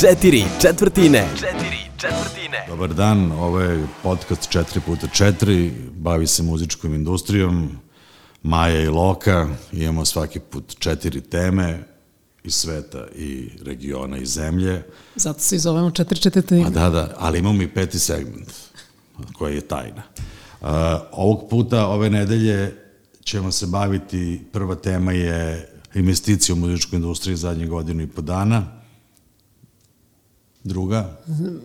Četiri četvrtine. Četiri četvrtine. Dobar dan, ovo je podcast 4x4, bavi se muzičkom industrijom, Maja i Loka, imamo svaki put četiri teme iz sveta i regiona i zemlje. Zato se zovemo 4 četvrtine. A da, da, ali imamo i peti segment, koji je tajna. Uh, ovog puta, ove nedelje, ćemo se baviti, prva tema je investicija u muzičku industriju zadnje godinu i po dana, Druga?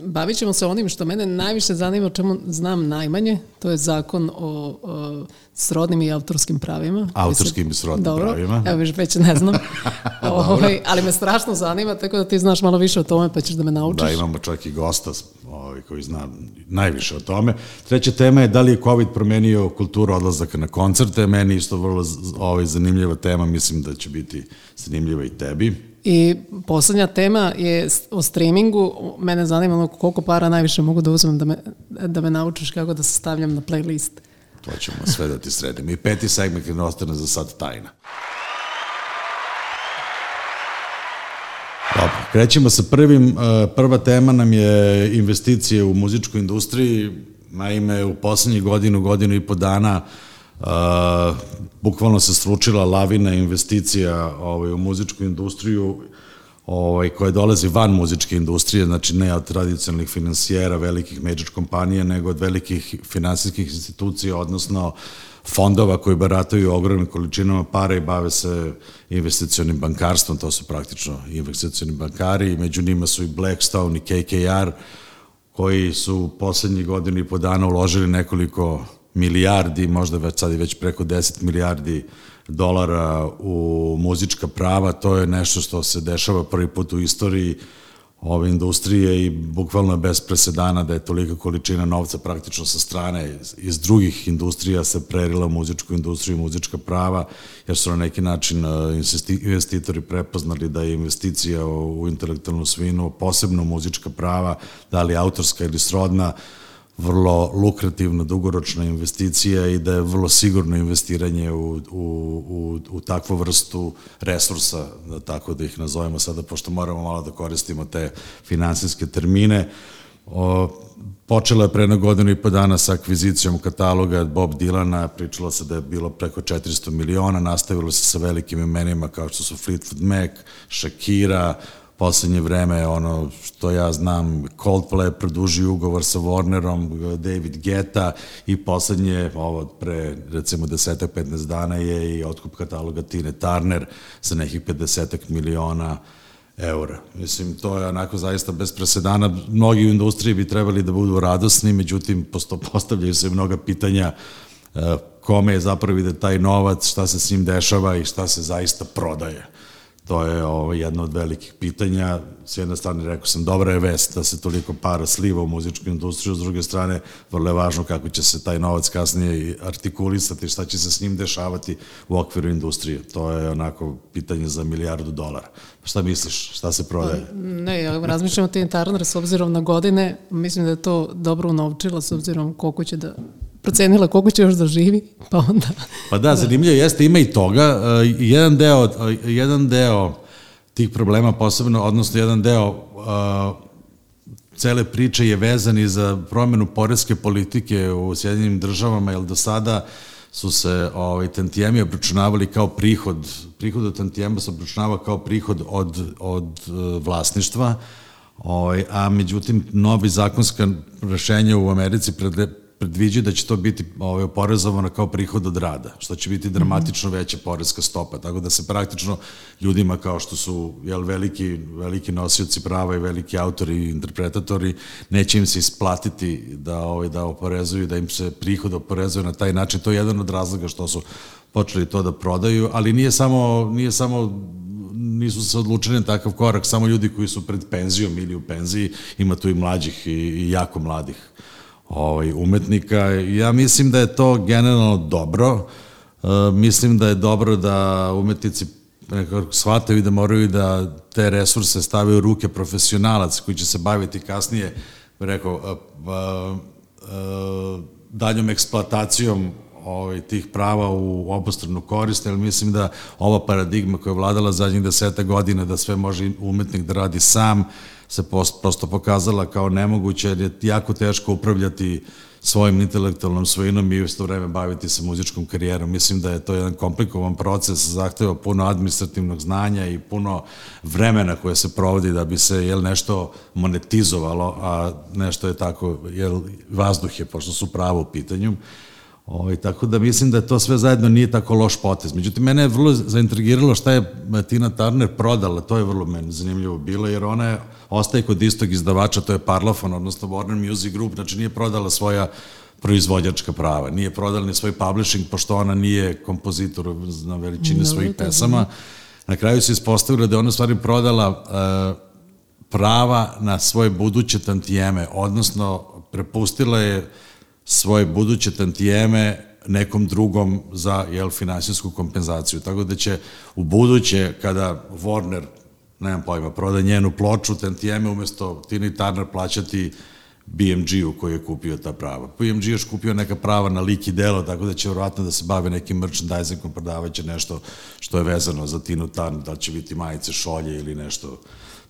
Bavit ćemo se onim što mene najviše zanima, o čemu znam najmanje, to je zakon o, o srodnim i autorskim pravima. Autorskim i srodnim Dobro, pravima. Evo viš, već ne znam. ovaj, ali me strašno zanima, tako da ti znaš malo više o tome, pa ćeš da me naučiš. Da, imamo čak i gosta ovaj, koji zna najviše o tome. Treća tema je da li je COVID promenio kulturu odlazaka na koncerte. Meni isto vrlo ovaj, zanimljiva tema, mislim da će biti zanimljiva i tebi. I poslednja tema je o streamingu. Mene zanima ono koliko para najviše mogu da uzmem da me, da me naučiš kako da se stavljam na playlist. To ćemo sve da ti sredimo. I peti segment je ostane za sad tajna. Dobro, krećemo sa prvim. Prva tema nam je investicije u muzičku industriji. Naime, u poslednjih godinu, godinu i po dana Uh, bukvalno se stručila lavina investicija ovaj, u muzičku industriju ovaj, koja dolazi van muzičke industrije, znači ne od tradicionalnih finansijera, velikih major kompanija, nego od velikih finansijskih institucija, odnosno fondova koji barataju ogromnim količinama para i bave se investicionim bankarstvom, to su praktično investicioni bankari, među njima su i Blackstone i KKR, koji su poslednjih godinu i po dana uložili nekoliko milijardi, možda već sad i već preko 10 milijardi dolara u muzička prava, to je nešto što se dešava prvi put u istoriji ove industrije i bukvalno je bez presedana da je tolika količina novca praktično sa strane iz, iz drugih industrija se prerila u muzičku industriju i muzička prava, jer su na neki način uh, investitori prepoznali da je investicija u intelektualnu svinu, posebno muzička prava, da li autorska ili srodna, vrlo lukrativna dugoročna investicija i da je vrlo sigurno investiranje u, u, u, u takvu vrstu resursa, da tako da ih nazovemo sada, pošto moramo malo da koristimo te finansijske termine. O, počela je pre jednog godinu i po dana sa akvizicijom kataloga Bob Dilana, pričalo se da je bilo preko 400 miliona, nastavilo se sa velikim imenima kao što su Fleetwood Mac, Shakira, poslednje vreme, ono što ja znam, Coldplay produžio ugovor sa Warnerom, David Guetta i poslednje, ovo pre recimo 10-15 dana je i otkup kataloga Tine Turner sa nekih 50 miliona eura. Mislim, to je onako zaista bez presedana. Mnogi u industriji bi trebali da budu radosni, međutim, postavljaju se mnoga pitanja e, kome je zapravo ide taj novac, šta se s njim dešava i šta se zaista prodaje. To je ovo, jedno od velikih pitanja. S jedne strane, rekao sam, dobra je vest da se toliko para sliva u muzičku industriju, s druge strane, vrlo je važno kako će se taj novac kasnije artikulisati, šta će se s njim dešavati u okviru industrije. To je onako pitanje za milijardu dolara. Šta misliš? Šta se prodaje? Pa, ne, ja razmišljam o Tina Turner s obzirom na godine. Mislim da je to dobro unovčila s obzirom koliko će da procenila koliko će još da živi, pa onda... Pa da, zanimljivo jeste, ima i toga. Uh, jedan deo, uh, jedan deo tih problema posebno, odnosno jedan deo uh, cele priče je vezan i za promenu poreske politike u Sjedinim državama, jer do sada su se ovaj, tantijemi obračunavali kao prihod, prihod od tantijema se obračunava kao prihod od, od vlasništva, ovaj, a međutim novi zakonska rešenja u Americi predviđaju da će to biti ovaj, oporezovano kao prihod od rada, što će biti dramatično veća porezka stopa, tako da se praktično ljudima kao što su jel, veliki, veliki nosioci prava i veliki autori i interpretatori, neće im se isplatiti da, ovaj, da oporezuju, da im se prihod oporezuje na taj način. To je jedan od razloga što su počeli to da prodaju, ali nije samo, nije samo nisu se odlučili na takav korak, samo ljudi koji su pred penzijom ili u penziji, ima tu i mlađih i, i jako mladih ovaj, umetnika. Ja mislim da je to generalno dobro. E, mislim da je dobro da umetnici nekako shvataju da moraju da te resurse stave u ruke profesionalac koji će se baviti kasnije, rekao, a, a, a, daljom eksploatacijom ovaj, tih prava u obostranu korist, ali mislim da ova paradigma koja je vladala zadnjih deseta godina da sve može umetnik da radi sam, se prosto pokazala kao nemoguće, jer je jako teško upravljati svojim intelektualnom svojinom i u isto vreme baviti se muzičkom karijerom. Mislim da je to jedan komplikovan proces, zahteva puno administrativnog znanja i puno vremena koje se provodi da bi se jel, nešto monetizovalo, a nešto je tako, jel, vazduh je, pošto su pravo u pitanju. Ovaj, tako da mislim da to sve zajedno nije tako loš potez. Međutim, mene je vrlo zaintrigiralo šta je Tina Turner prodala, to je vrlo meni zanimljivo bilo, jer ona je, ostaje kod istog izdavača, to je Parlophone, odnosno Warner Music Group, znači nije prodala svoja proizvođačka prava, nije prodala ni svoj publishing, pošto ona nije kompozitor na veličini svojih pesama. Na kraju se ispostavilo da je ona stvari prodala uh, prava na svoje buduće tantijeme, odnosno prepustila je svoje buduće tantijeme nekom drugom za jel, finansijsku kompenzaciju. Tako da će u buduće, kada Warner, nemam pojma, proda njenu ploču, tantijeme umesto Tini Turner plaćati BMG-u koji je kupio ta prava. BMG još kupio neka prava na lik i delo, tako da će vjerojatno da se bave nekim merchandisingom, prodavaće nešto što je vezano za Tinu Turner, da će biti majice, šolje ili nešto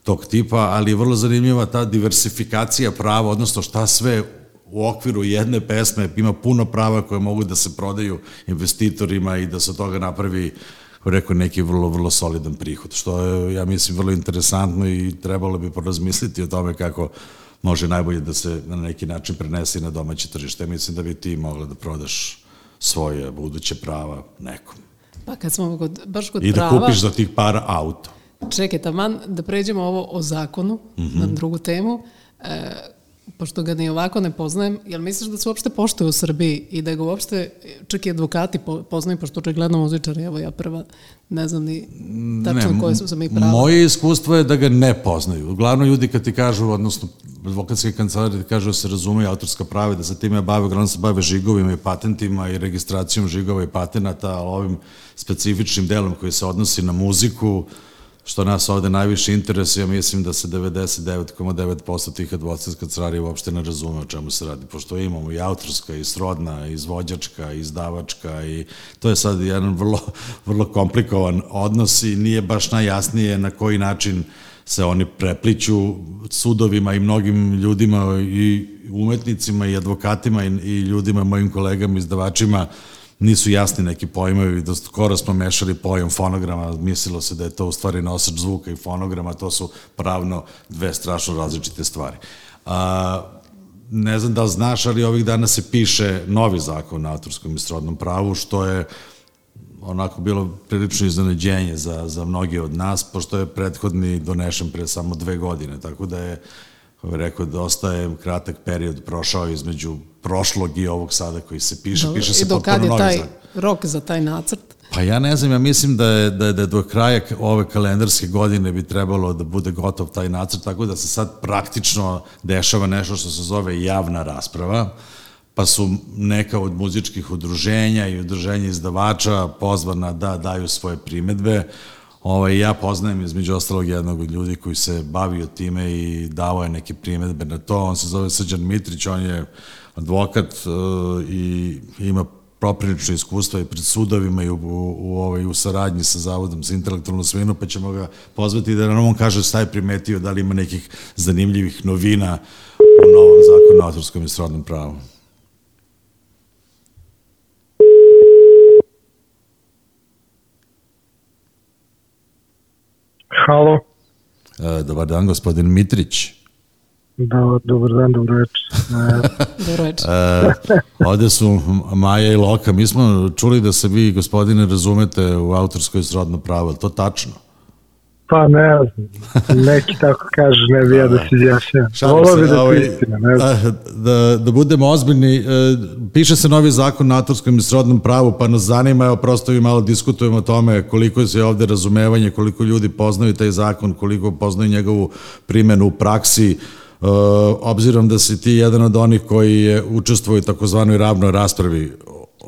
tog tipa, ali je vrlo zanimljiva ta diversifikacija prava, odnosno šta sve u okviru jedne pesme ima puno prava koje mogu da se prodaju investitorima i da se toga napravi rekao neki vrlo, vrlo solidan prihod, što je, ja mislim, vrlo interesantno i trebalo bi porazmisliti o tome kako može najbolje da se na neki način prenese na domaće tržište. Mislim da bi ti mogla da prodaš svoje buduće prava nekom. Pa kad smo kod, baš kod I prava... I da kupiš za tih para auto. Čekaj, taman da pređemo ovo o zakonu, mm -hmm. na drugu temu. E, pošto ga ni ovako ne poznajem, jel misliš da se uopšte poštuje u Srbiji i da ga uopšte, čak i advokati poznaju, pošto očigledno muzičari, evo ja prva, ne znam ni tačno ne, koje su sam i pravo. Moje iskustvo je da ga ne poznaju. Uglavnom ljudi kad ti kažu, odnosno advokatske kancelari ti kažu da se razumeju autorska prava, da se time bave, uglavnom se bave žigovima i patentima i registracijom žigova i patenata, ali ovim specifičnim delom koji se odnosi na muziku, što nas ovde najviše interesuje, mislim da se 99,9% tih advokatska carari uopšte ne razume o čemu se radi, pošto imamo i autorska, i srodna, i izvođačka, i izdavačka, i to je sad jedan vrlo, vrlo komplikovan odnos i nije baš najjasnije na koji način se oni prepliću sudovima i mnogim ljudima i umetnicima i advokatima i, i ljudima, mojim kolegama, izdavačima, nisu jasni neki pojmovi, da skoro smo mešali pojam fonograma, mislilo se da je to u stvari nosač zvuka i fonograma, to su pravno dve strašno različite stvari. A, ne znam da znaš, ali ovih dana se piše novi zakon na autorskom i srodnom pravu, što je onako bilo prilično iznenađenje za, za mnogi od nas, pošto je prethodni donešen pre samo dve godine, tako da je kako bih rekao, dosta je kratak period prošao između prošlog i ovog sada koji se piše. Dobro, piše se I do kad je taj zakon. rok za taj nacrt? Pa ja ne znam, ja mislim da je, da je, da je do kraja ove kalendarske godine bi trebalo da bude gotov taj nacrt, tako da se sad praktično dešava nešto što se zove javna rasprava, pa su neka od muzičkih udruženja i udruženja izdavača pozvana da daju svoje primetbe, Ovaj, ja poznajem između ostalog jednog od ljudi koji se bavio time i dao je neke primetbe na to. On se zove Srđan Mitrić, on je advokat uh, i ima proprilično iskustva i pred sudovima i u, u, u, ovaj, u saradnji sa Zavodom za intelektualnu svinu, pa ćemo ga pozvati da nam on kaže šta je primetio, da li ima nekih zanimljivih novina u novom zakonu o autorskom i srodnom pravu. Halo. E, dobar dan, gospodin Mitrić. Da, dobar dan, dobro večer. dobro večer. E, ovde su Maja i Loka. Mi smo čuli da se vi, gospodine, razumete u autorskoj srodno pravo. To tačno? Pa ne znam, neki tako kaže, ne bi ja da se izjašnjam. Volao bi da ovaj, istina, ne znam. Da, da budemo ozbiljni, e, piše se novi zakon na autorskom i srodnom pravu, pa nas zanima, evo prosto i malo diskutujemo o tome koliko je ovde razumevanje, koliko ljudi poznaju taj zakon, koliko poznaju njegovu primenu u praksi, Uh, obzirom da si ti jedan od onih koji je učestvuje u takozvanoj ravnoj raspravi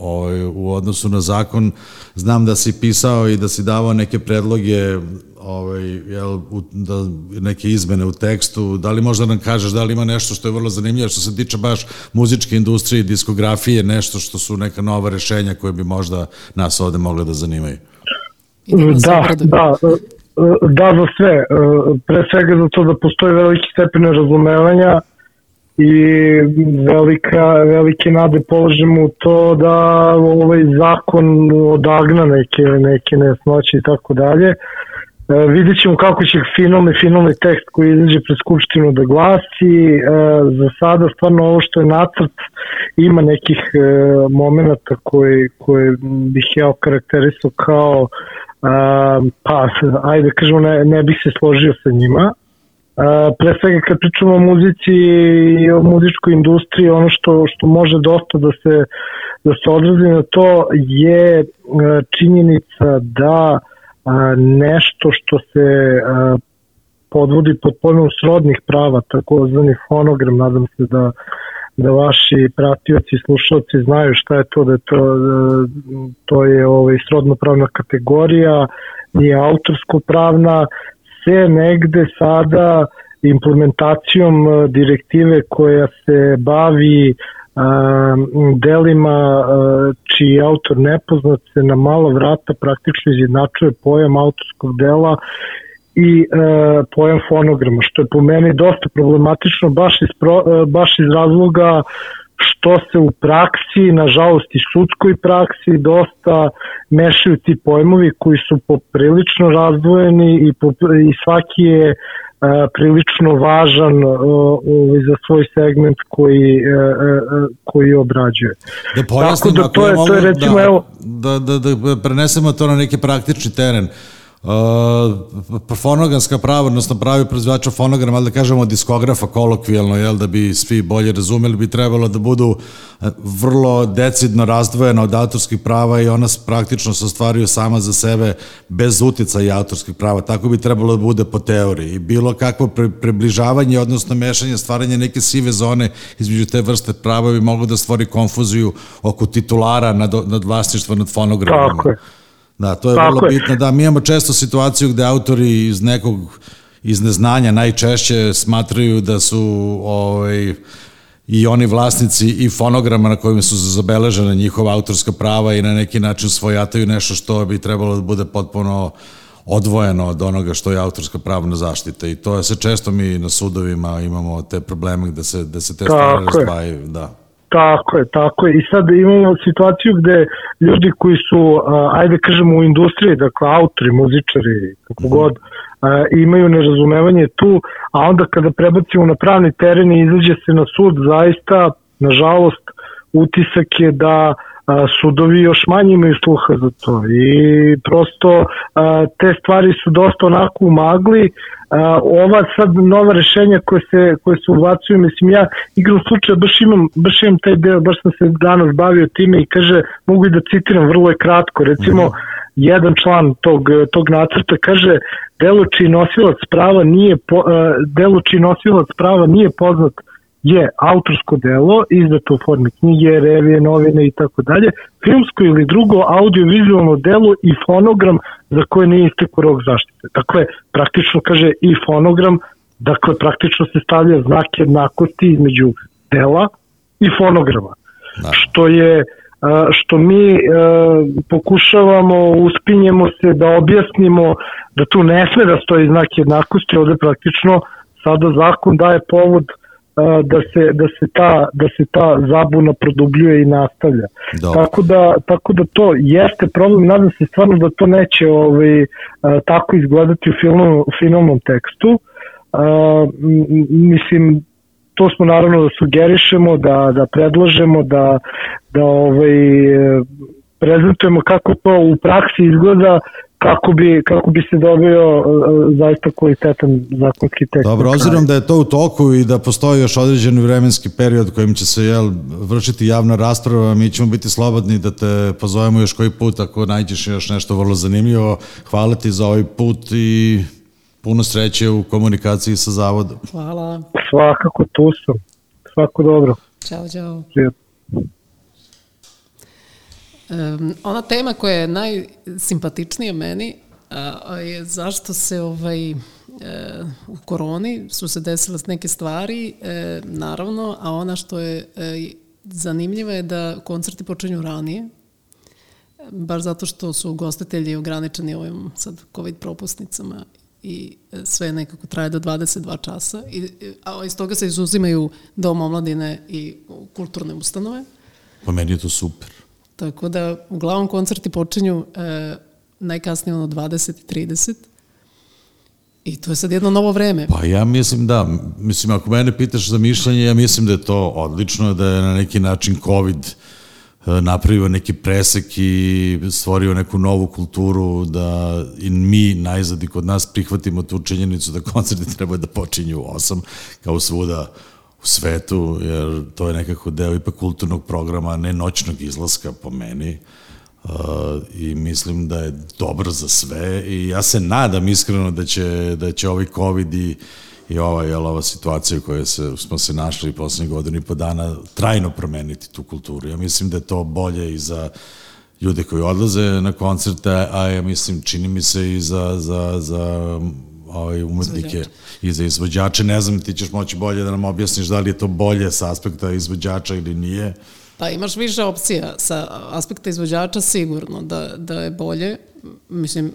ovaj, u odnosu na zakon, znam da si pisao i da si davao neke predloge ovaj, jel, u, da, neke izmene u tekstu, da li možda nam kažeš da li ima nešto što je vrlo zanimljivo što se tiče baš muzičke industrije i diskografije, nešto što su neka nova rešenja koje bi možda nas ovde mogle da zanimaju? Da, da, da za sve. Pre svega za to da postoji veliki stepen razumevanja i velika, velike nade položimo u to da ovaj zakon odagna neke, neke nesnoće i tako dalje. E, vidjet ćemo kako će finalni, finalni tekst koji izađe pred Skupštinu da glasi. E, za sada stvarno ovo što je nacrt ima nekih e, momenta koje, koje bih ja okarakterisao kao pa, ajde da kažemo, ne, ne bih se složio sa njima pre svega kad pričamo o muzici i o muzičkoj industriji, ono što, što može dosta da se, da se odrazi na to je e, činjenica da nešto što se podvodi pod pojmom srodnih prava, takozvani fonogram, nadam se da da vaši pratioci i slušalci znaju šta je to, da je to, da, to je ovaj, srodno pravna kategorija, nije autorsko pravna, se negde sada implementacijom e, direktive koja se bavi e, delima e, čiji autor nepoznat se na malo vrata praktično izjednačuje pojam autorskog dela i e, pojam fonograma, što je po meni dosta problematično baš iz, pro, e, baš iz razloga što se u praksi, nažalost i sudskoj praksi, dosta mešaju ti pojmovi koji su poprilično razdvojeni i, po, i svaki je prilično važan e, za svoj segment koji, a, e, koji obrađuje. Da pojasnimo, Tako da to je, to je recimo, da, evo, da, da, da prenesemo to na neki praktični teren. Uh, Uh, fonoganska prava, odnosno pravi proizvođača fonograma, ali da kažemo diskografa kolokvijalno, jel, da bi svi bolje razumeli, bi trebalo da budu uh, vrlo decidno razdvojena od autorskih prava i ona praktično se ostvaruju sama za sebe bez uticaja autorskih prava. Tako bi trebalo da bude po teoriji. I bilo kakvo pre, približavanje, odnosno mešanje, stvaranje neke sive zone između te vrste prava bi moglo da stvori konfuziju oko titulara nad, nad vlasništvo nad fonogramom. Tako je. Da, to je Tako vrlo je. bitno. Da, mi imamo često situaciju gde autori iz nekog iz neznanja najčešće smatraju da su ovaj, i oni vlasnici i fonograma na kojima su zabeležene njihova autorska prava i na neki način svojataju nešto što bi trebalo da bude potpuno odvojeno od onoga što je autorska pravna zaštita i to je se često mi na sudovima imamo te probleme gde se, gde se te stvari razdvajaju. Da. Tako je, tako je. I sad imamo situaciju gde ljudi koji su, ajde kažemo u industriji, dakle autori, muzičari, kako mhm. god, imaju nerazumevanje tu, a onda kada prebacimo na pravni teren i izađe se na sud, zaista, nažalost, utisak je da sudovi još manje imaju sluha za to. I prosto te stvari su dosta onako umagli. Ova sad nova rešenja koje se, koje se ubacuju, mislim ja igram slučaja, baš imam, baš imam taj deo, baš sam se danas bavio time i kaže, mogu i da citiram, vrlo je kratko, recimo, mm -hmm jedan član tog, tog nacrta kaže delo čiji nosilac prava nije po, delo čiji nosilac prava nije poznat je autorsko delo izdato u formi knjige, revije, novine i tako dalje, filmsko ili drugo audiovizualno delo i fonogram za koje nije istekao rok zaštite. Dakle, praktično kaže i fonogram, dakle praktično se stavlja znak jednakosti između dela i fonograma. Da. Što je što mi pokušavamo, uspinjemo se da objasnimo da tu ne sme da stoji znak jednakosti, ovde praktično sada zakon daje povod da se, da se, ta, da se ta zabuna produbljuje i nastavlja. Dobro. Tako da, tako da to jeste problem, nadam se stvarno da to neće ovaj, tako izgledati u, filmu, u finalnom tekstu. A, mislim, to smo naravno da sugerišemo, da, da predlažemo, da, da ovaj, prezentujemo kako to u praksi izgleda, kako bi, kako bi se dobio uh, zaista kvalitetan zakonski tekst. Dobro, obzirom da je to u toku i da postoji još određeni vremenski period kojim će se jel, vršiti javna rasprava, mi ćemo biti slobodni da te pozovemo još koji put ako nađeš još nešto vrlo zanimljivo. Hvala ti za ovaj put i puno sreće u komunikaciji sa zavodom. Hvala. Svakako tu sam. Svako dobro. Ćao, čao. Um, ona tema koja je najsimpatičnija meni a, je zašto se ovaj, e, u koroni su se desile neke stvari, e, naravno, a ona što je e, zanimljiva je da koncerti počinju ranije, baš zato što su gostitelji ograničeni ovim sad COVID propusnicama i sve nekako traje do 22 časa, I, a iz toga se izuzimaju dom omladine i kulturne ustanove. Pa meni je to super. Tako da, uglavnom koncerti počinju e, najkasnije ono 20 i 30. I to je sad jedno novo vreme. Pa ja mislim da, mislim ako mene pitaš za mišljenje, ja mislim da je to odlično, da je na neki način COVID e, napravio neki presek i stvorio neku novu kulturu da i mi najzad i kod nas prihvatimo tu činjenicu da koncerti treba da počinju u 8 kao svuda u svetu, jer to je nekako deo ipak kulturnog programa, ne noćnog izlaska po meni. Uh, i mislim da je dobro za sve i ja se nadam iskreno da će, da će ovaj COVID i, i ova, jel, ova situacija u kojoj se, smo se našli poslednjih godina i po dana trajno promeniti tu kulturu. Ja mislim da je to bolje i za ljude koji odlaze na koncerte, a ja mislim, čini mi se i za, za, za ovaj, umetnike i za izvođače. Ne znam, ti ćeš moći bolje da nam objasniš da li je to bolje sa aspekta izvođača ili nije. Pa imaš više opcija sa aspekta izvođača sigurno da, da je bolje. Mislim,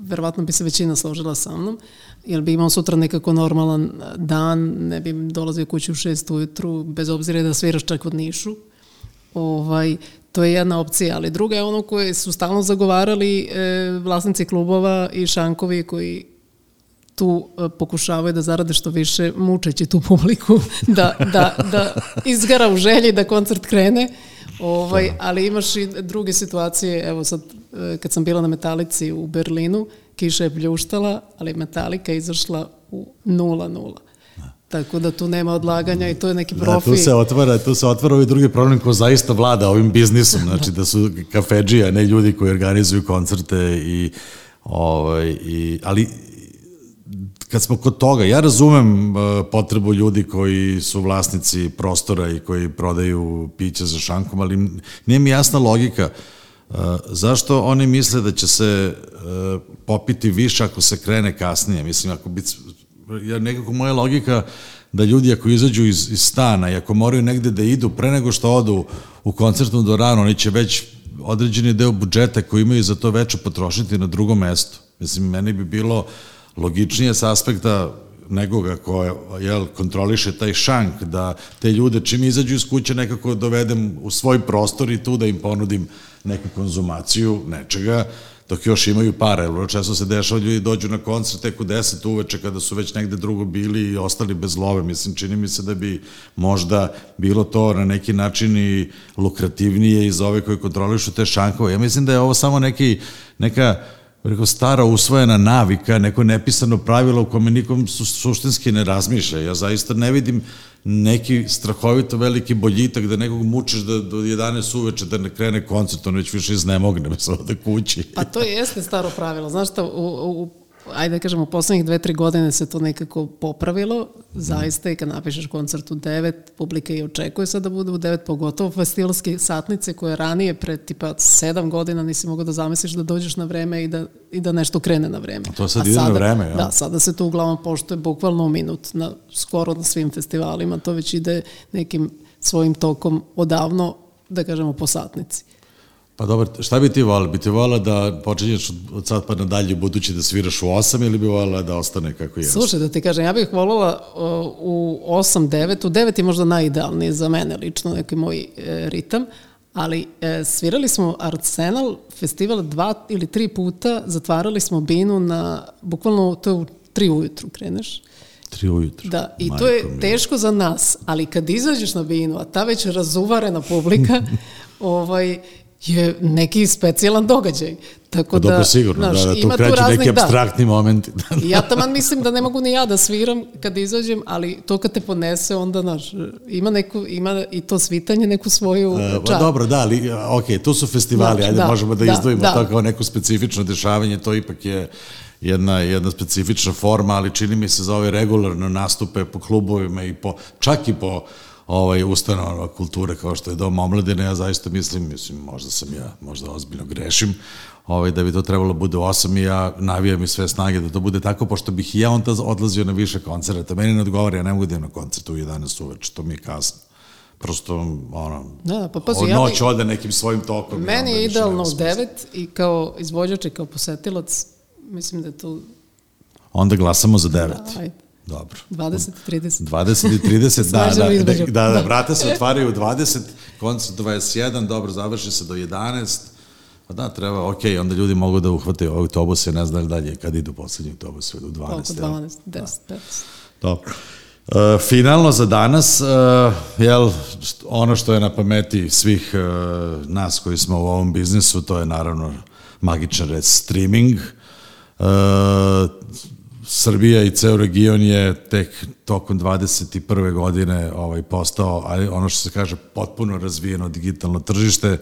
verovatno bi se većina složila sa mnom, jer bi imao sutra nekako normalan dan, ne bi dolazio kući u šest ujutru, bez obzira da sviraš čak od Nišu. Ovaj, to je jedna opcija, ali druga je ono koje su stalno zagovarali e, vlasnici klubova i šankovi koji tu e, pokušavaju da zarade što više mučeći tu publiku da, da, da izgara u želji da koncert krene ovaj, da. ali imaš i druge situacije evo sad e, kad sam bila na Metalici u Berlinu kiša je pljuštala ali Metalika je izašla u 0-0 Tako da tu nema odlaganja i to je neki profi. Da, tu se otvara, tu se otvara ovaj drugi problem ko zaista vlada ovim biznisom, znači da su kafedžija, ne ljudi koji organizuju koncerte i ovaj i ali kad smo kod toga, ja razumem uh, potrebu ljudi koji su vlasnici prostora i koji prodaju piće za šankom, ali nije mi jasna logika uh, zašto oni misle da će se uh, popiti više ako se krene kasnije. Mislim, ako bi, ja, nekako moja logika da ljudi ako izađu iz, iz stana i ako moraju negde da idu pre nego što odu u koncertnu doranu, oni će već određeni deo budžeta koji imaju za to veče potrošiti na drugom mestu. Mislim, meni bi bilo uh, logičnije s aspekta nekoga ko jel, kontroliše taj šank, da te ljude čim izađu iz kuće nekako dovedem u svoj prostor i tu da im ponudim neku konzumaciju nečega, dok još imaju para, jer često se dešava ljudi dođu na koncert tek u 10 uveče kada su već negde drugo bili i ostali bez love. Mislim, čini mi se da bi možda bilo to na neki način i lukrativnije i za ove koji kontrolišu te šankove. Ja mislim da je ovo samo neki, neka rekao, stara usvojena navika, neko nepisano pravilo u kome nikom su, suštinski ne razmišlja. Ja zaista ne vidim neki strahovito veliki boljitak da nekog mučiš da do 11 uveče da ne krene koncert, on već više iznemogne, me samo da kući. Pa to jeste staro pravilo. Znaš šta, u, u ajde da kažemo, poslednjih dve, tri godine se to nekako popravilo, zaista i kad napišeš koncert u devet, publika i očekuje sad da bude u devet, pogotovo festivalske satnice koje ranije pre tipa sedam godina nisi mogao da zamisliš da dođeš na vreme i da, i da nešto krene na vreme. A to sad A ide sada, na vreme, ja? Da, sada se to uglavnom poštuje bukvalno u minut, na, skoro na svim festivalima, to već ide nekim svojim tokom odavno, da kažemo, po satnici. Pa dobro, šta bi ti volila? Bi ti volila da počinješ od sad pa nadalje budući da sviraš u 8 ili bi volila da ostane kako je? Slušaj, da ti kažem, ja bih volila uh, u 8, 9, u 9 je možda najidealniji za mene lično, neki moj e, ritam, ali e, svirali smo Arsenal festival dva ili tri puta, zatvarali smo binu na, bukvalno to je u tri ujutru kreneš. Tri ujutru. Da, i Majko to je teško za nas, ali kad izađeš na binu, a ta već razuvarena publika, ovaj, je neki specijalan događaj. Tako pa, da, dobro, sigurno, znaš, da, da, tu kreću raznih, neki da. abstraktni da. momenti. ja taman mislim da ne mogu ni ja da sviram kad izađem, ali to kad te ponese, onda, znaš, ima, neku, ima i to svitanje neku svoju uh, čar. Dobro, da, ali, ok, to su festivali, znači, ajde, da, možemo da, da izdvojimo da. to kao neko specifično dešavanje, to ipak je jedna, jedna specifična forma, ali čini mi se za ove regularne nastupe po klubovima i po, čak i po ovaj, ustanova kulture kao što je Dom omladine, ja zaista mislim, mislim, možda sam ja, možda ozbiljno grešim, ovaj, da bi to trebalo bude u 8 i ja navijam i sve snage da to bude tako, pošto bih i ja onda odlazio na više koncerta. Meni ne odgovara, ja ne mogu da na koncertu u 11 uveče, to mi je kasno prosto ono, da, da pa pazi, ja noć ode nekim svojim tokom. Meni je idealno u 9 i kao izvođač i kao posetilac, mislim da je to... Onda glasamo za 9. Da, ajde. Dobro. 20 i 30. 20 i 30, da, da, da, da, da, vrata se otvaraju u 20, koncert 21, dobro, završi se do 11, Pa da, treba, ok, onda ljudi mogu da uhvate autobuse, ne znam dalje, kad idu poslednji autobus, do 12. Oko 12, 10, 15. Dobro. Uh, finalno za danas, uh, jel, ono što je na pameti svih uh, nas koji smo u ovom biznisu, to je naravno magičan red streaming. Uh, Srbija i ceo region je tek tokom 21. godine ovaj, postao, ali ono što se kaže, potpuno razvijeno digitalno tržište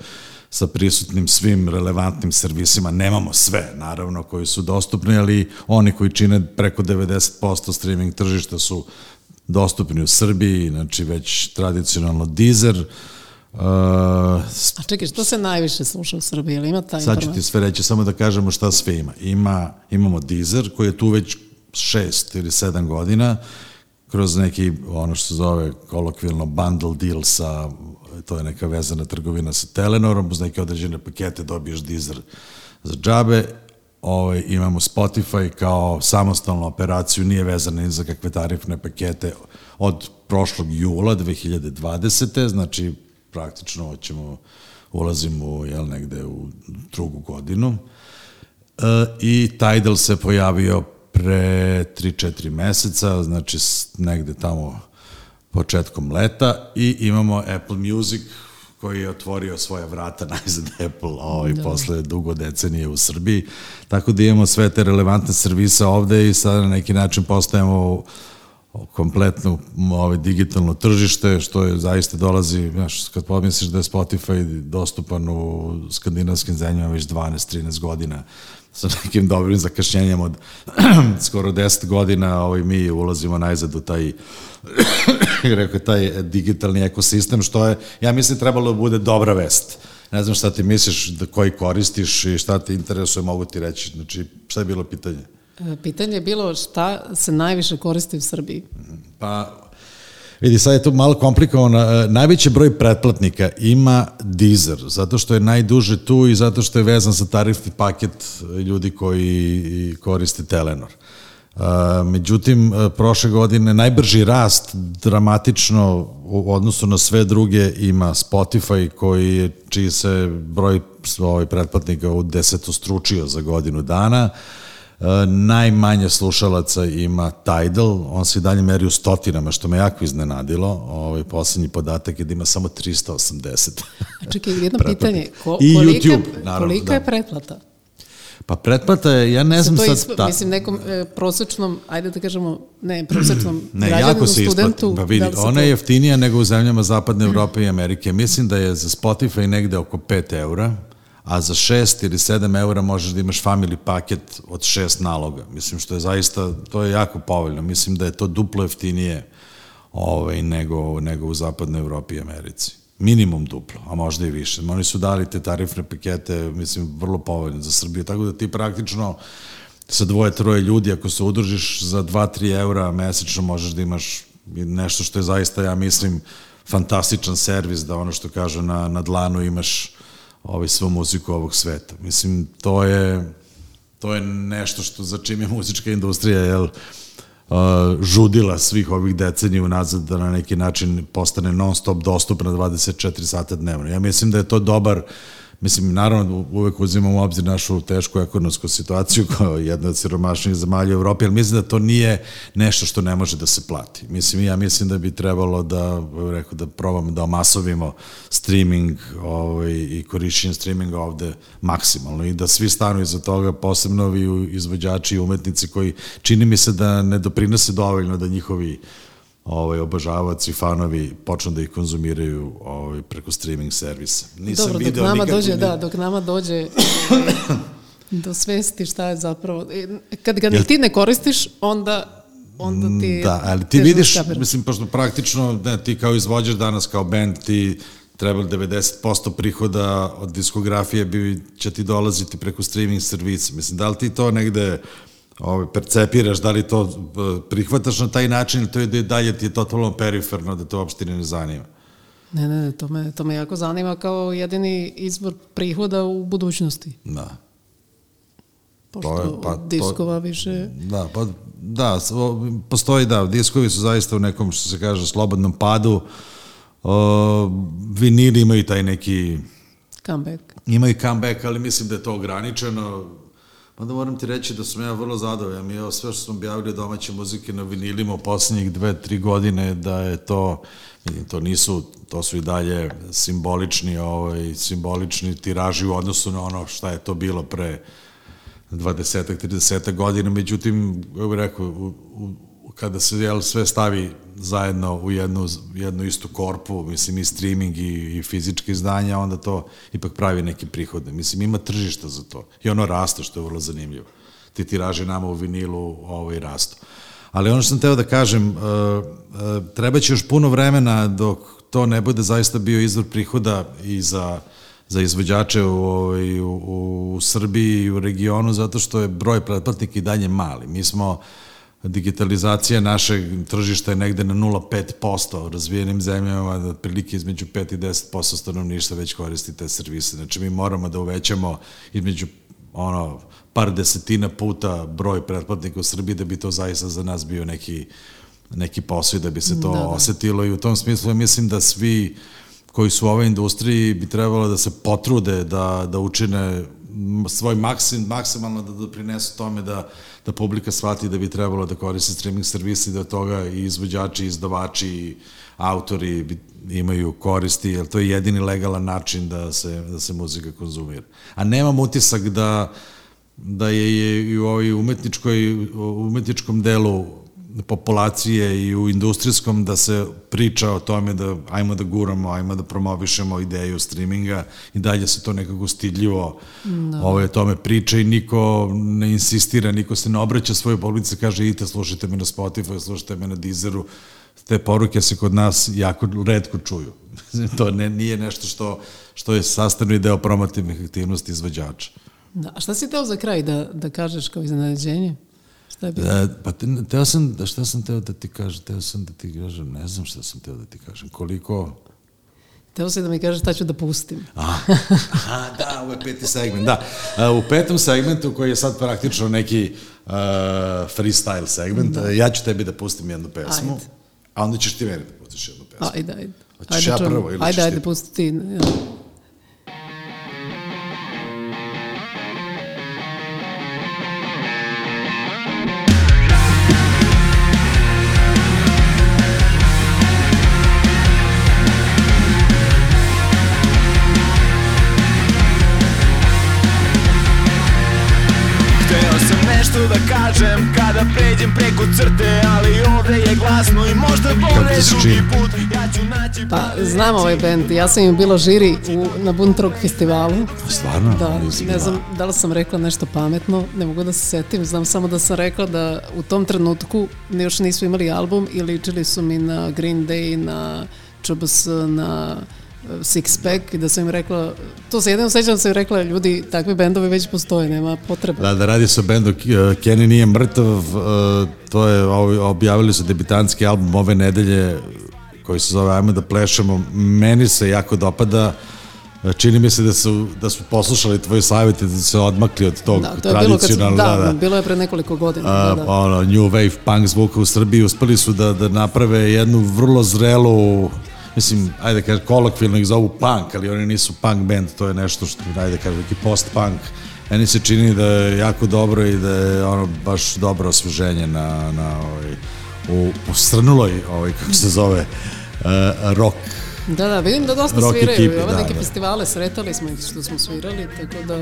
sa prisutnim svim relevantnim servisima. Nemamo sve, naravno, koji su dostupni, ali oni koji čine preko 90% streaming tržišta su dostupni u Srbiji, znači već tradicionalno Deezer, Uh, A čekaj, što se najviše sluša u Srbiji? Ili ima taj Sad ću ti sve reći, samo da kažemo šta sve ima. ima imamo Deezer, koji je tu već šest ili sedam godina, kroz neki, ono što se zove kolokvilno bundle deal sa, to je neka vezana trgovina sa Telenorom, uz neke određene pakete dobiješ Deezer za džabe, ovaj, imamo Spotify kao samostalnu operaciju, nije vezana ni za kakve tarifne pakete od prošlog jula 2020. Znači, praktično ćemo, ulazimo jel, negde u drugu godinu. E, I Tidal se pojavio pre 3-4 meseca, znači negde tamo početkom leta i imamo Apple Music koji je otvorio svoje vrata najzad Apple ovaj, da. posle dugo decenije u Srbiji. Tako da imamo sve te relevantne servise ovde i sada na neki način postajemo kompletno ovaj, digitalno tržište, što je zaista dolazi, znaš, kad pomisliš da je Spotify dostupan u skandinavskim zemljama već 12-13 godina, sa nekim dobrim zakašnjenjem od skoro 10 godina, ovaj, mi ulazimo najzad u taj rekao, taj digitalni ekosistem, što je, ja mislim, trebalo da bude dobra vest. Ne znam šta ti misliš, da koji koristiš i šta te interesuje, mogu ti reći. Znači, šta je bilo pitanje? E, pitanje je bilo šta se najviše koristi u Srbiji. Pa, Vidi, sad je to malo komplikovano. E, najveći broj pretplatnika ima Deezer, zato što je najduže tu i zato što je vezan sa tarifni paket ljudi koji koriste Telenor. Uh, međutim, e, prošle godine najbrži rast dramatično u odnosu na sve druge ima Spotify koji je, čiji se broj ovaj pretplatnika u deseto stručio za godinu dana. Uh, najmanje slušalaca ima Tidal, on se i dalje meri u stotinama, što me jako iznenadilo. Ovaj poslednji podatak je da ima samo 380. Čekaj, jedno pitanje. Ko, I kolika, YouTube, naravno. Kolika da. je pretplata? Pa pretplata je, ja ne znam sad... Isp... Ta... Mislim, nekom e, prosečnom, ajde da kažemo, ne, prosečnom ne, građaninu, studentu... Pa vidi, da ona je jeftinija nego u zemljama Zapadne Evrope i Amerike. Mislim da je za Spotify negde oko 5 eura, a za 6 ili 7 eura možeš da imaš family paket od 6 naloga. Mislim što je zaista, to je jako povoljno. Mislim da je to duplo jeftinije ovaj, nego, nego u zapadnoj Evropi i Americi. Minimum duplo, a možda i više. Oni su dali te tarifne pakete, mislim, vrlo povoljne za Srbiju, tako da ti praktično sa dvoje, troje ljudi, ako se udružiš za 2-3 eura mesečno, možeš da imaš nešto što je zaista, ja mislim, fantastičan servis, da ono što kažu na, na dlanu imaš ovaj, svu muziku ovog sveta. Mislim, to je, to je nešto što za čim je muzička industrija, jel, uh, žudila svih ovih decenija unazad da na neki način postane non stop dostupna 24 sata dnevno. Ja mislim da je to dobar uh, Mislim, naravno, uvek uzimamo u obzir našu tešku ekonomsku situaciju kao jedna od siromašnijih zemalja u Evropi, ali mislim da to nije nešto što ne može da se plati. Mislim, ja mislim da bi trebalo da, rekao, da probamo da omasovimo streaming ovaj, i korišćenje streaminga ovde maksimalno i da svi stanu iza toga, posebno ovi izvođači i umetnici koji čini mi se da ne doprinose dovoljno da njihovi ovaj, obožavaci, fanovi počnu da ih konzumiraju ovaj, preko streaming servisa. Nisam Dobro, dok nama dođe, da, dok nama dođe do svesti šta je zapravo... E, kad ga Jel... ti ne koristiš, onda onda ti... Da, ali ti vidiš, mislim, pošto praktično, ne, ti kao izvođač danas, kao band, ti treba 90% prihoda od diskografije bi, će ti dolaziti preko streaming servisa. Mislim, da li ti to negde ovaj, percepiraš, da li to eh, prihvataš na taj način ili to je da dalje ti je totalno periferno, da to uopšte ne zanima? Ne, ne, to me, to me jako zanima kao jedini izvor prihoda u budućnosti. Da. Pošto to je, pa, diskova to, više... Da, pa, da, postoji, da, diskovi su zaista u nekom, što se kaže, slobodnom padu. O, vinili imaju taj neki... Comeback. Imaju comeback, ali mislim da je to ograničeno Onda moram ti reći da sam ja vrlo zadovoljan. Mi evo sve što smo objavili domaće muzike na vinilima u poslednjih dve, tri godine, da je to, vidim, to nisu, to su i dalje simbolični, ovaj, simbolični tiraži u odnosu na ono šta je to bilo pre 20 30 godina. Međutim, kako bih rekao, u, u, kada se jel, sve stavi zajedno u jednu, jednu istu korpu, mislim i streaming i, i fizičke izdanja, onda to ipak pravi neki prihode. Mislim, ima tržišta za to. I ono raste, što je vrlo zanimljivo. Ti tiraži nama u vinilu ovaj, rastu. Ali ono što sam teo da kažem, uh, uh, treba će još puno vremena dok to ne bude zaista bio izvor prihoda i za za izvođače u, ovaj, u, u, Srbiji i u regionu, zato što je broj pretplatnika i dalje mali. Mi smo digitalizacija našeg tržišta je negde na 0,5% u razvijenim zemljama, da otprilike između 5 i 10% stanovništva već koristi te servise. Znači mi moramo da uvećamo između ono, par desetina puta broj pretplatnika u Srbiji da bi to zaista za nas bio neki, neki posao i da bi se to da, da. osetilo i u tom smislu ja mislim da svi koji su u ovoj industriji bi trebalo da se potrude da, da učine svoj maksim, maksimalno da doprinesu tome da, da publika shvati da bi trebalo da koriste streaming servisi, da toga i izvođači, i izdavači, i autori bi, imaju koristi, jer to je jedini legalan način da se, da se muzika konzumira. A nemam utisak da, da je, je i u ovoj umetničkoj, umetničkom delu populacije i u industrijskom da se priča o tome da ajmo da guramo, ajmo da promovišemo ideju streaminga i dalje se to nekako stidljivo no. Da. ovaj, o tome priča i niko ne insistira, niko se ne obraća svoje publice, kaže idite slušajte me na Spotify, slušajte me na Deezeru, te poruke se kod nas jako redko čuju. to ne, nije nešto što, što je sastavni deo promotivnih aktivnosti izvođača. Da, a šta si teo za kraj da, da kažeš kao iznenađenje? Šta je bilo? Da, pa te, teo sam, da šta sam teo da ti kažem, teo sam da ti kažem, ne znam šta sam teo da ti kažem, koliko... Teo si da mi kažeš šta ću da pustim. A, aha, da, ovo je peti segment, da. U petom segmentu, koji je sad praktično neki uh, freestyle segment, da. ja ću tebi da pustim jednu pesmu, ajde. a onda ćeš ti meni da pustiš jednu pesmu. Ajde, ajde. Hoćeš ajde, ja prvo ili ajde, ćeš ajde, ti? pusti ti. Ja. Kažem kada pređem preko crte Ali ovde je glasno i možda bolje drugi put. Ja ću naći Pa znam ovaj band, ja sam im bila žiri u, na Buntrog festivalu. Stvarno? Da, ne znam da li sam rekla nešto pametno, ne mogu da se setim. Znam samo da sam rekla da u tom trenutku još nisu imali album i ličili su mi na Green Day, na ČBS, na six pack i da sam im rekla, to se jedino sećam da sam im rekla, ljudi, takvi bendovi već postoje, nema potrebe. Da, da radi se o bendu Kenny nije mrtav, e, to je, objavili su debitanski album ove nedelje koji se zove Ajmo da plešamo, meni se jako dopada, Čini mi se da su, da su poslušali tvoje savjete, da su se odmakli od tog da, to je tradicionalnog... Da, da, da, bilo je pre nekoliko godina. A, da, da. Ono, New Wave punk zvuka u Srbiji uspeli su da, da naprave jednu vrlo zrelu mislim, ajde kažem, kolokvilno ih zovu punk, ali oni nisu punk band, to je nešto što, ajde kažem, neki post-punk. Meni se čini da je jako dobro i da je ono baš dobro osveženje na, na ovaj, u, u strnuloj, ovaj, kako se zove, uh, rock Da, da, vidim da dosta rock sviraju ekipi, ove da, neke da. festivale, sretali smo ih što smo svirali, tako da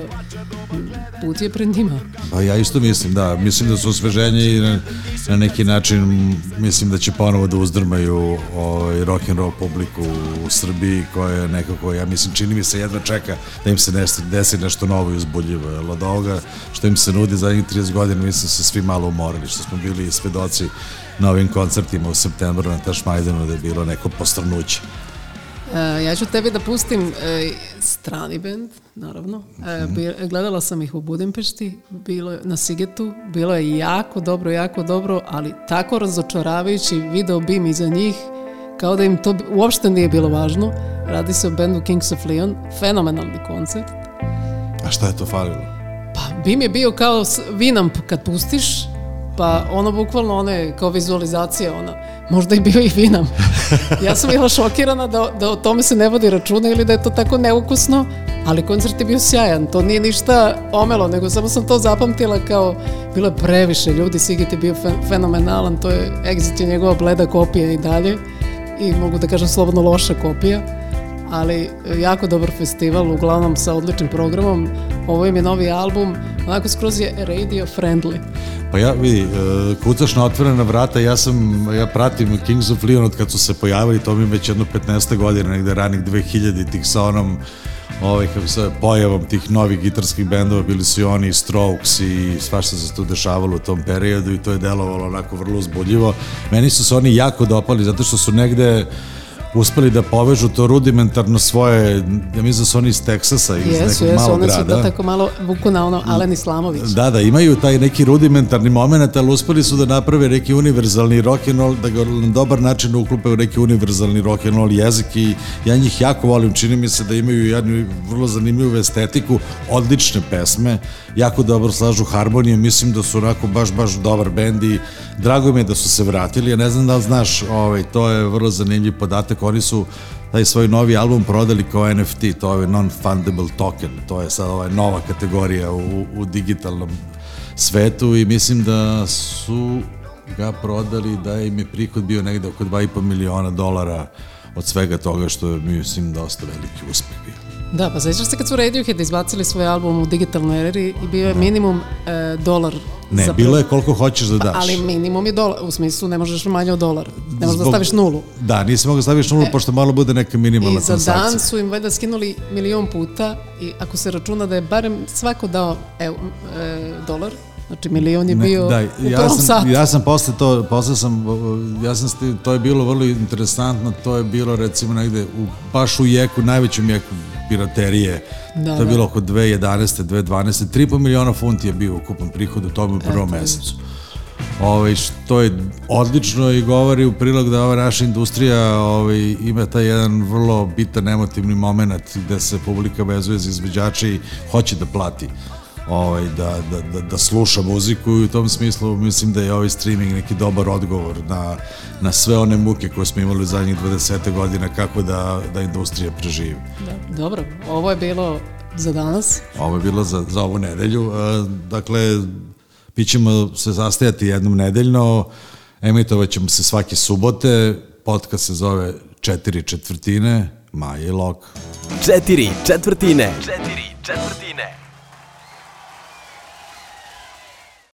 put je pred njima. Pa ja isto mislim, da, mislim da su osveženje i na, na neki način mislim da će ponovo da uzdrmaju ovaj, rock and roll publiku u Srbiji koja je nekako, ja mislim, čini mi se jedva čeka da im se desi, desi nešto novo i uzbudljivo. Jer od ovoga što im se nudi zadnjih 30 godina, mislim se svi malo umorili, što smo bili svedoci na ovim koncertima u septembru na Tašmajdenu da je bilo neko postrnuće. E, ja ću tebi da pustim e, strani bend, naravno. E, bi, gledala sam ih u Budimpešti, bilo je na Sigetu, bilo je jako dobro, jako dobro, ali tako razočaravajući video bim iza njih, kao da im to uopšte nije bilo važno. Radi se o bendu Kings of Leon, fenomenalni koncert. A šta je to falilo? Pa, bim je bio kao Vinamp kad pustiš, pa ono bukvalno one kao vizualizacija ona možda i bio i vinam ja sam bila šokirana da, da o tome se ne vodi računa ili da je to tako neukusno ali koncert je bio sjajan to nije ništa omelo nego samo sam to zapamtila kao bilo je previše ljudi Sigit je bio fenomenalan to je Exit je njegova bleda kopija i dalje i mogu da kažem slobodno loša kopija ali jako dobar festival, uglavnom sa odličnim programom. Ovo im je novi album, onako skroz je radio friendly. Pa ja, vidi, e, kucaš na otvorena vrata, ja sam, ja pratim Kings of Leon od kad su se pojavili, to mi već jedno 15. godina, negde ranih 2000 tih sa onom ovaj, kako se, pojavom tih novih gitarskih bendova, bili su i oni Strokes i svašta se tu dešavalo u tom periodu i to je delovalo onako vrlo uzbudljivo. Meni su se oni jako dopali zato što su negde uspeli da povežu to rudimentarno svoje, ja mislim da su oni iz Teksasa, iz jesu, nekog jesu, malog grada. Jesu, da tako malo vuku na ono Alen Islamović. Da, da, imaju taj neki rudimentarni moment, ali uspeli su da naprave neki univerzalni rock and roll, da ga na dobar način uklupe u neki univerzalni rock and roll jezik i ja njih jako volim, čini mi se da imaju jednu vrlo zanimljivu estetiku, odlične pesme, jako dobro slažu harmonije, mislim da su onako baš, baš dobar bend i drago mi je da su se vratili, ja ne znam da li znaš, ovaj, to je vrlo zanimljiv podatak, oni su taj svoj novi album prodali kao NFT, to je non-fundable token, to je sad ovaj nova kategorija u, u digitalnom svetu i mislim da su ga prodali da im je prihod bio negde oko 2,5 miliona dolara od svega toga što je, mislim, dosta veliki uspeh bio. Da, pa sećaš se kad su Radiohead izbacili svoj album u digitalnoj eri i bio je da. minimum e, dolar Ne, za bilo je koliko hoćeš da daš. Ali minimum je dolar, u smislu ne možeš manje od dolara. Ne možeš da staviš nulu. Da, nisi mogao da staviš nulu, e, pošto malo bude neka minimalna transakcija. I za dan su im valjda skinuli milion puta i ako se računa da je barem svako dao ev, e, dolar, Znači milion je bio ne, da, ja sam, satu. Ja sam posle to, posle sam, ja sam, to je bilo vrlo interesantno, to je bilo recimo negde u, baš u jeku, najvećem jeku piraterije. Da, to je da. bilo oko 2011. 2012. 3,5 miliona funti je bio ukupan prihod u tom prvom Eto, mesecu. Ovaj, što je odlično i govori u prilog da ova naša industrija ovaj, ima taj jedan vrlo bitan emotivni moment gde se publika vezuje za izveđače i hoće da plati ovaj, da, da, da, da sluša muziku i u tom smislu mislim da je ovaj streaming neki dobar odgovor na, na sve one muke koje smo imali u zadnjih 20 godina kako da, da industrija preživi. Da, dobro, ovo je bilo za danas. Ovo je bilo za, za ovu nedelju. E, dakle, mi ćemo se zastajati jednom nedeljno, emitovat ćemo se svake subote, podcast se zove Četiri četvrtine, Maja i Lok. Četiri četvrtine. Četiri četvrtine.